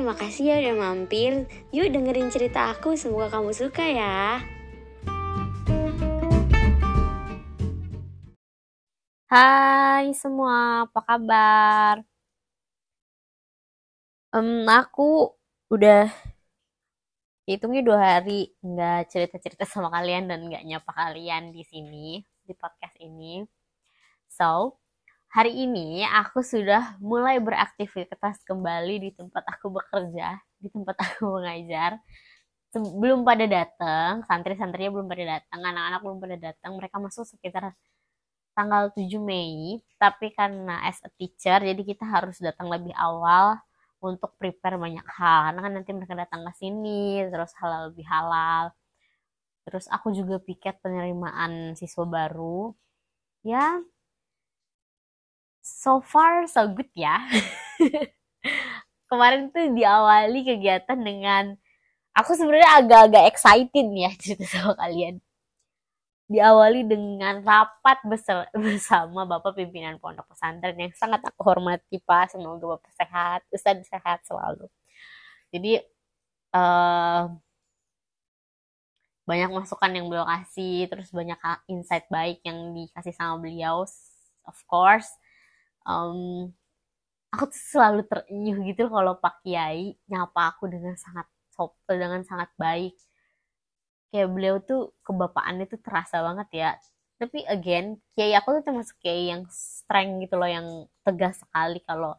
Hai, makasih ya udah mampir. Yuk dengerin cerita aku, semoga kamu suka ya. Hai semua, apa kabar? Um, aku udah hitungnya dua hari nggak cerita-cerita sama kalian dan nggak nyapa kalian di sini di podcast ini. So, hari ini aku sudah mulai beraktivitas kembali di tempat aku bekerja, di tempat aku mengajar. Belum pada datang, santri-santrinya belum pada datang, anak-anak belum pada datang. Mereka masuk sekitar tanggal 7 Mei, tapi karena as a teacher, jadi kita harus datang lebih awal untuk prepare banyak hal. Karena kan nanti mereka datang ke sini, terus halal lebih halal. Terus aku juga piket penerimaan siswa baru. Ya, so far so good ya. Kemarin tuh diawali kegiatan dengan aku sebenarnya agak-agak excited ya cerita sama kalian. Diawali dengan rapat bersama Bapak pimpinan pondok pesantren yang sangat aku hormati Pak. Semoga Bapak sehat, Ustaz sehat selalu. Jadi uh, banyak masukan yang beliau kasih, terus banyak insight baik yang dikasih sama beliau, of course um, aku tuh selalu terenyuh gitu kalau Pak Kiai nyapa aku dengan sangat sopan dengan sangat baik. Kayak beliau tuh kebapaannya tuh terasa banget ya. Tapi again kiai aku tuh termasuk kiai yang strength gitu loh yang tegas sekali kalau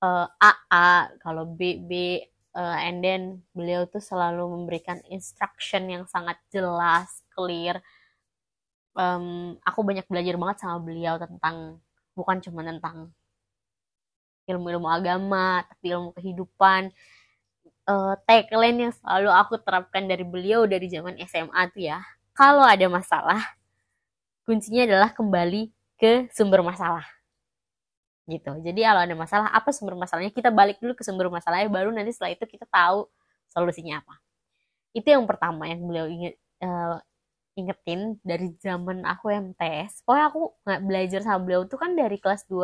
uh, A A kalau B B uh, and then beliau tuh selalu memberikan instruction yang sangat jelas clear. Um, aku banyak belajar banget sama beliau tentang bukan cuma tentang ilmu-ilmu agama tapi ilmu kehidupan. Uh, tagline yang selalu aku terapkan dari beliau dari zaman SMA tuh ya kalau ada masalah kuncinya adalah kembali ke sumber masalah. Gitu. Jadi kalau ada masalah apa sumber masalahnya? Kita balik dulu ke sumber masalahnya baru nanti setelah itu kita tahu solusinya apa. Itu yang pertama yang beliau ingat uh, ingetin dari zaman aku MTS pokoknya aku nggak belajar sama beliau tuh kan dari kelas 2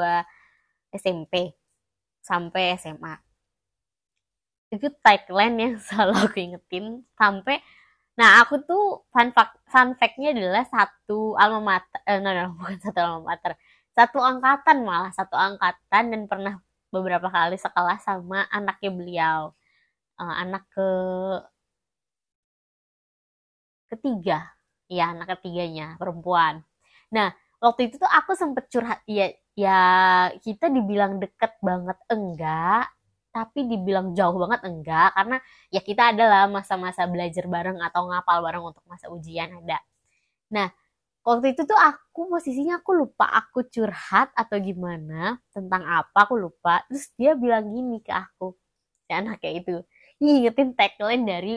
SMP sampai SMA itu tagline yang selalu aku ingetin sampai nah aku tuh fun fact fun factnya adalah satu alma mater eh, no, no, bukan satu alma mater. Satu angkatan malah satu angkatan dan pernah beberapa kali sekelas sama anaknya beliau. Uh, anak ke ketiga ya anak ketiganya perempuan. Nah waktu itu tuh aku sempet curhat ya ya kita dibilang deket banget enggak tapi dibilang jauh banget enggak karena ya kita adalah masa-masa belajar bareng atau ngapal bareng untuk masa ujian ada. Nah waktu itu tuh aku posisinya aku lupa aku curhat atau gimana tentang apa aku lupa. Terus dia bilang gini ke aku si anak kayak itu ingetin tagline dari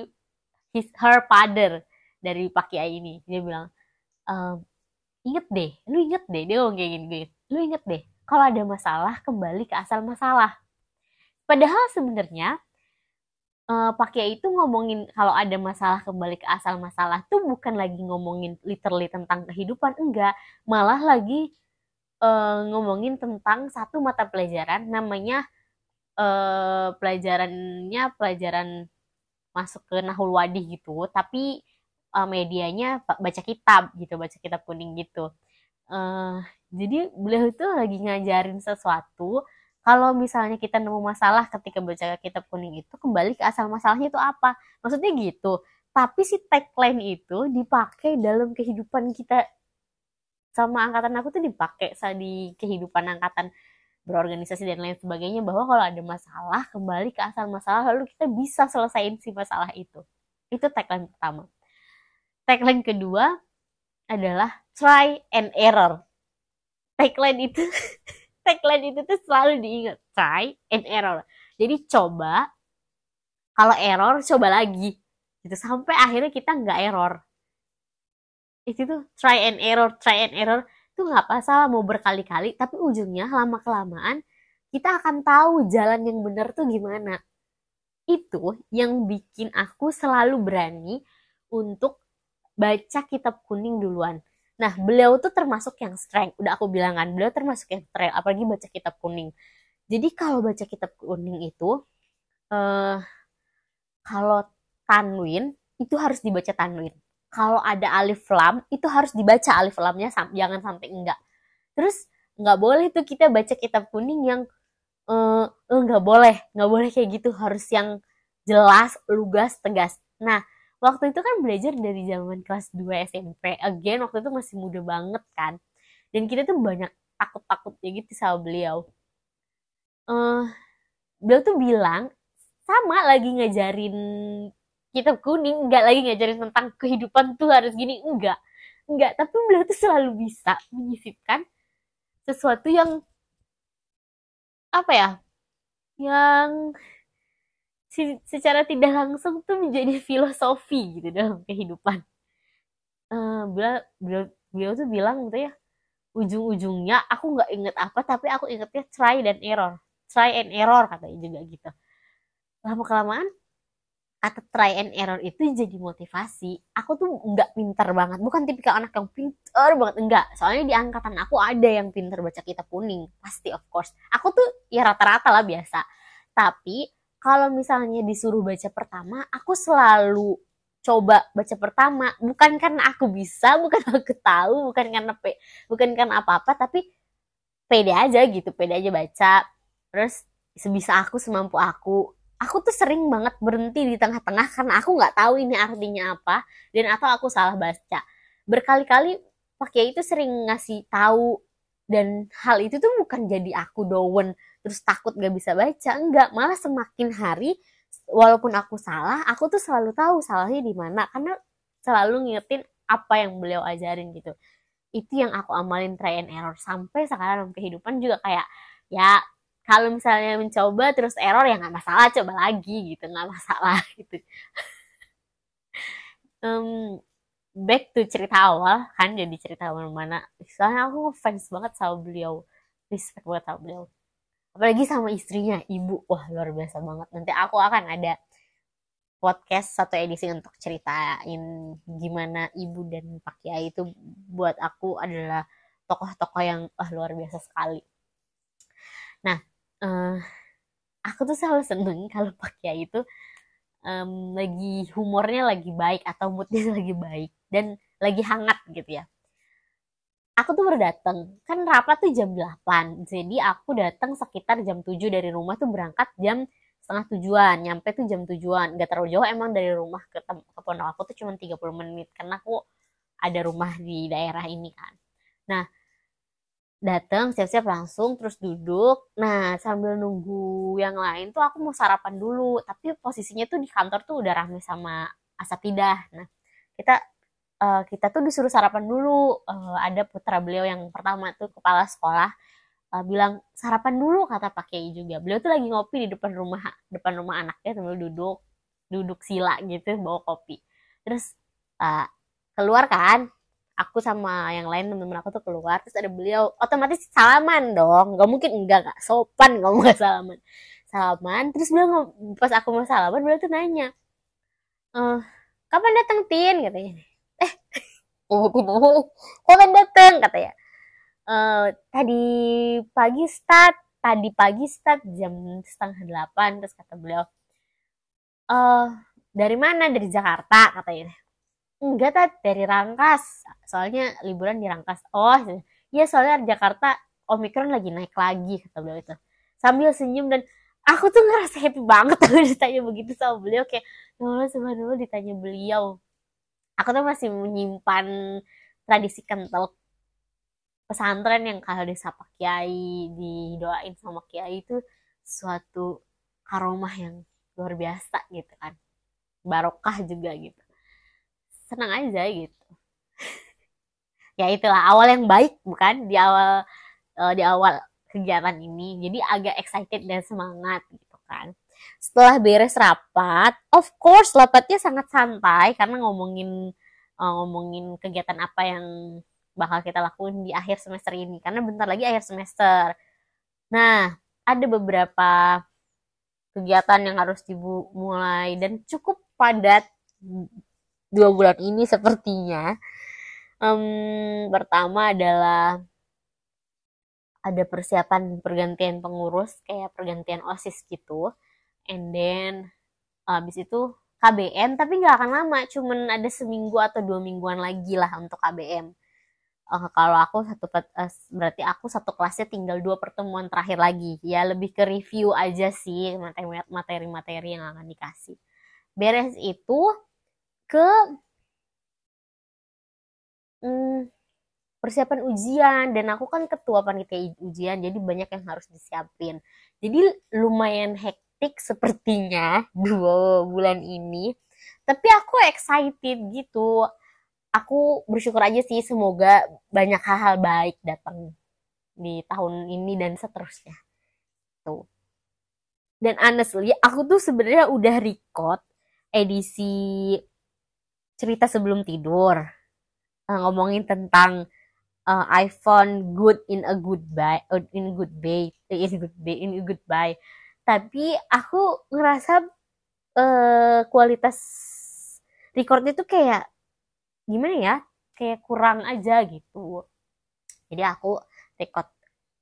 his her father dari Pak Kiai ini. Dia bilang ehm, inget deh lu inget deh. Dia ngomong kayak gini, gini lu inget deh kalau ada masalah kembali ke asal masalah. Padahal sebenarnya uh, Pak Kiai itu ngomongin kalau ada masalah kembali ke asal masalah tuh bukan lagi ngomongin literally tentang kehidupan enggak. Malah lagi uh, ngomongin tentang satu mata pelajaran namanya uh, pelajarannya pelajaran masuk ke Nahul Wadih gitu. Tapi uh, medianya baca kitab gitu baca kitab kuning gitu. Uh, jadi beliau itu lagi ngajarin sesuatu kalau misalnya kita nemu masalah ketika baca kitab kuning itu kembali ke asal masalahnya itu apa? Maksudnya gitu tapi si tagline itu dipakai dalam kehidupan kita. Sama angkatan aku tuh dipakai di kehidupan angkatan berorganisasi dan lain sebagainya bahwa kalau ada masalah kembali ke asal masalah lalu kita bisa selesaiin si masalah itu. Itu tagline pertama tagline kedua adalah try and error. Tagline itu tagline itu tuh selalu diingat try and error. Jadi coba kalau error coba lagi gitu sampai akhirnya kita nggak error. Itu tuh try and error, try and error itu nggak masalah mau berkali-kali tapi ujungnya lama kelamaan kita akan tahu jalan yang benar tuh gimana. Itu yang bikin aku selalu berani untuk baca kitab kuning duluan. Nah, beliau tuh termasuk yang strength. Udah aku bilang kan, beliau termasuk yang strength, apalagi baca kitab kuning. Jadi kalau baca kitab kuning itu, uh, kalau tanwin itu harus dibaca tanwin kalau ada alif lam itu harus dibaca alif lamnya jangan sampai enggak terus nggak boleh tuh kita baca kitab kuning yang uh, nggak boleh nggak boleh kayak gitu harus yang jelas lugas tegas nah waktu itu kan belajar dari zaman kelas 2 SMP again waktu itu masih muda banget kan. Dan kita tuh banyak takut-takutnya gitu sama beliau. Uh, beliau tuh bilang sama lagi ngajarin kitab kuning nggak lagi ngajarin tentang kehidupan tuh harus gini. Enggak enggak tapi beliau tuh selalu bisa menyisipkan sesuatu yang apa ya yang secara tidak langsung tuh menjadi filosofi gitu dalam kehidupan. Uh, beliau, beliau beliau tuh bilang gitu ya ujung-ujungnya aku nggak inget apa tapi aku ingetnya try dan error. Try and error katanya juga gitu. Lama kelamaan kata try and error itu jadi motivasi. Aku tuh nggak pinter banget. Bukan tipikal anak yang pinter banget enggak soalnya di angkatan aku ada yang pinter baca kitab kuning. Pasti of course. Aku tuh ya rata-rata lah biasa. Tapi kalau misalnya disuruh baca pertama aku selalu coba baca pertama. Bukan karena aku bisa bukan aku tahu bukan karena pe bukan karena apa-apa tapi pede aja gitu pede aja baca. Terus sebisa aku semampu aku. Aku tuh sering banget berhenti di tengah-tengah karena aku nggak tahu ini artinya apa dan atau aku salah baca. Berkali-kali Pak itu sering ngasih tahu dan hal itu tuh bukan jadi aku down terus takut gak bisa baca enggak malah semakin hari walaupun aku salah aku tuh selalu tahu salahnya di mana karena selalu ngingetin apa yang beliau ajarin gitu. Itu yang aku amalin try and error. Sampai sekarang kehidupan juga kayak ya kalau misalnya mencoba terus error ya nggak masalah coba lagi gitu nggak masalah gitu. Um, back to cerita awal kan jadi cerita awal mana soalnya aku fans banget sama beliau. Respect banget sama beliau apalagi sama istrinya ibu. Wah luar biasa banget. Nanti aku akan ada podcast satu edisi untuk ceritain gimana ibu dan Pak Kiai itu buat aku adalah tokoh-tokoh yang wah luar biasa sekali. Nah uh, aku tuh selalu seneng kalau pakai itu um, lagi humornya lagi baik atau moodnya lagi baik dan lagi hangat gitu ya aku tuh baru datang kan rapat tuh jam 8 jadi aku datang sekitar jam 7 dari rumah tuh berangkat jam setengah tujuan. Nyampe tuh jam tujuan. Gak terlalu jauh emang dari rumah ke, ke pondok aku tuh cuma 30 menit. Karena aku ada rumah di daerah ini kan. Nah datang siap-siap langsung terus duduk. Nah sambil nunggu yang lain tuh aku mau sarapan dulu. Tapi posisinya tuh di kantor tuh udah rame sama asatidah. Nah kita uh, kita tuh disuruh sarapan dulu. Uh, ada putra beliau yang pertama tuh kepala sekolah uh, bilang sarapan dulu kata Pak Kiai juga. Beliau tuh lagi ngopi di depan rumah depan rumah anaknya sambil duduk duduk sila gitu bawa kopi. Terus uh, keluar kan? Aku sama yang lain teman-teman aku tuh keluar. Terus ada beliau otomatis salaman dong. Nggak mungkin enggak nggak sopan kamu nggak salaman. Salaman terus beliau pas aku mau salaman beliau tuh nanya kapan datang tin? Katanya eh oh tidak kapan datang katanya eh tadi pagi start tadi pagi start jam setengah delapan terus kata beliau eh dari mana? Dari Jakarta katanya enggak tak dari Rangkas. Soalnya liburan di Rangkas. Oh iya soalnya Jakarta Omikron lagi naik lagi kata beliau itu. Sambil senyum dan aku tuh ngerasa happy banget kalau ditanya begitu sama beliau kayak ya Allah ditanya beliau aku tuh masih menyimpan tradisi kental pesantren yang kalau disapa kiai didoain sama kiai itu suatu karomah yang luar biasa gitu kan. Barokah juga gitu. Senang aja gitu. Ya itulah awal yang baik bukan? Di awal uh, di awal kegiatan ini. Jadi agak excited dan semangat gitu kan setelah beres rapat of course rapatnya sangat santai karena ngomongin uh, ngomongin kegiatan apa yang bakal kita lakuin di akhir semester ini. Karena bentar lagi akhir semester. Nah ada beberapa kegiatan yang harus dimulai dan cukup padat dua bulan ini sepertinya. Um, pertama adalah ada persiapan pergantian pengurus kayak pergantian osis gitu and then abis itu KBM tapi nggak akan lama cuman ada seminggu atau dua mingguan lagi lah untuk KBM uh, kalau aku satu uh, berarti aku satu kelasnya tinggal dua pertemuan terakhir lagi. Ya lebih ke review aja sih materi-materi yang akan dikasih. Beres itu ke hmm, persiapan ujian. Dan aku kan ketua panitia ujian jadi banyak yang harus disiapin. Jadi lumayan hektik sepertinya dua bulan ini. Tapi aku excited gitu. Aku bersyukur aja sih semoga banyak hal-hal baik datang di tahun ini dan seterusnya. Tuh. Dan honestly aku tuh sebenarnya udah record edisi cerita sebelum tidur. Uh, ngomongin tentang uh, iPhone good in a good buy in good way in good way in a good buy tapi aku ngerasa uh, kualitas recordnya tuh kayak gimana ya? Kayak kurang aja gitu. Jadi aku record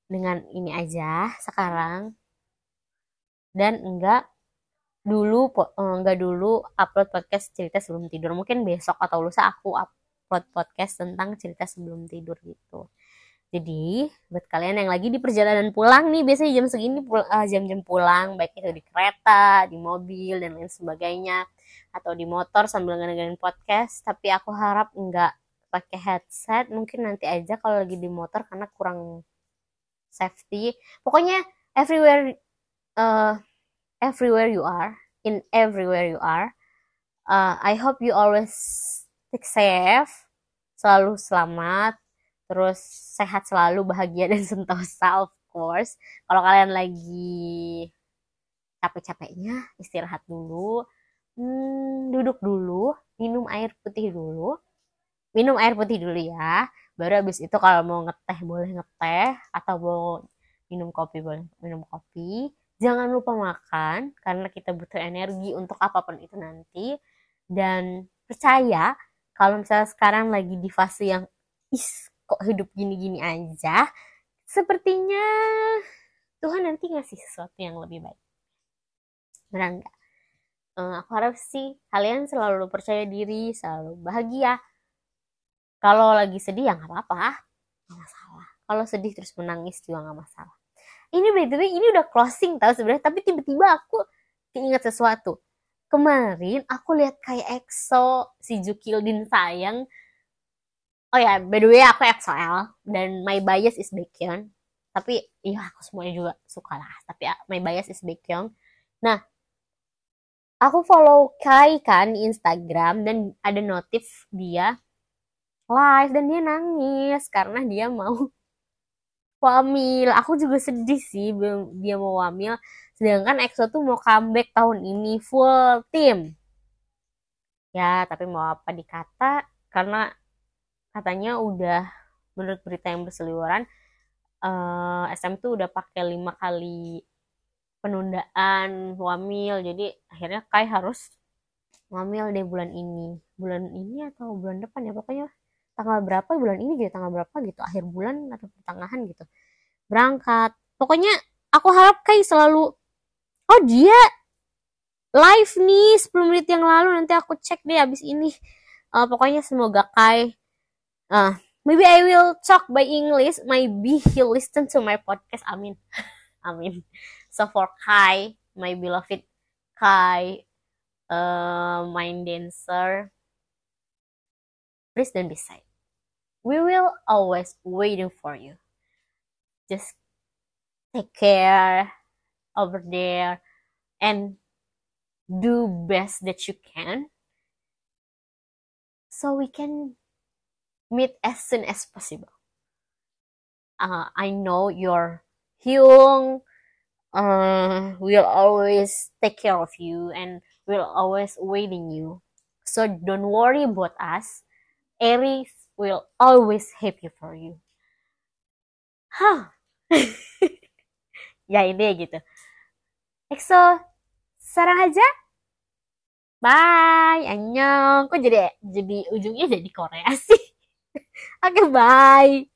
dengan ini aja sekarang. Dan enggak dulu enggak dulu upload podcast cerita sebelum tidur. Mungkin besok atau lusa aku up, upload podcast tentang cerita sebelum tidur gitu. Jadi buat kalian yang lagi di perjalanan pulang nih biasanya jam segini eh, jam-jam pulang baik itu di kereta, di mobil dan lain sebagainya atau di motor sambil ngedengerin podcast. Tapi aku harap nggak pakai headset mungkin nanti aja kalau lagi di motor karena kurang safety. Pokoknya everywhere uh, everywhere you are in everywhere you are uh, I hope you always take safe, selalu selamat, terus sehat selalu, bahagia dan sentosa of course. Kalau kalian lagi capek-capeknya, istirahat dulu, hmm, duduk dulu, minum air putih dulu, minum air putih dulu ya. Baru habis itu kalau mau ngeteh boleh ngeteh atau mau minum kopi boleh minum kopi. Jangan lupa makan karena kita butuh energi untuk apa pun itu nanti. Dan percaya kalau misalnya sekarang lagi di fase yang is kok hidup gini-gini aja sepertinya Tuhan nanti ngasih sesuatu yang lebih baik. Benar nggak? Uh, aku harap sih kalian selalu percaya diri selalu bahagia. Kalau lagi sedih ya nggak apa-apa nggak masalah. Kalau sedih terus menangis juga nggak masalah. Ini by the way ini udah closing tau sebenarnya tapi tiba-tiba aku keinget sesuatu. Kemarin aku lihat kayak EXO si Jukildin sayang oh ya by the way aku EXO-L dan my bias is Baekhyun tapi iya aku semuanya juga suka lah tapi ah, my bias is Baekhyun nah aku follow Kai kan Instagram dan ada notif dia live dan dia nangis karena dia mau wamil. Aku juga sedih sih dia mau wamil. Sedangkan EXO tuh mau comeback tahun ini full team. Ya, tapi mau apa dikata? Karena katanya udah menurut berita yang berseliweran uh, eh, SM tuh udah pakai lima kali penundaan wamil. Jadi akhirnya Kai harus wamil deh bulan ini. Bulan ini atau bulan depan ya pokoknya tanggal berapa bulan ini gitu tanggal berapa gitu. Akhir bulan atau pertengahan gitu. Berangkat. Pokoknya aku harap Kai selalu oh dia live nih 10 menit yang lalu. Nanti aku cek deh abis ini. Uh, pokoknya semoga Kai uh, maybe I will talk by English. Maybe he listen to my podcast. I mean, I mean. so for Kai my beloved Kai uh, mind dancer please don't be sad we will always waiting for you. Just take care over there and do best that you can so we can meet as soon as possible. Uh, i know your Hyung uh, will always take care of you and will always waiting you. So don't worry about us. Aries will always happy for you. Huh. Ya ini gitu. EXO sarang aja. Bye annyeong. Kok jadi jadi ujungnya jadi Korea sih oke okay, bye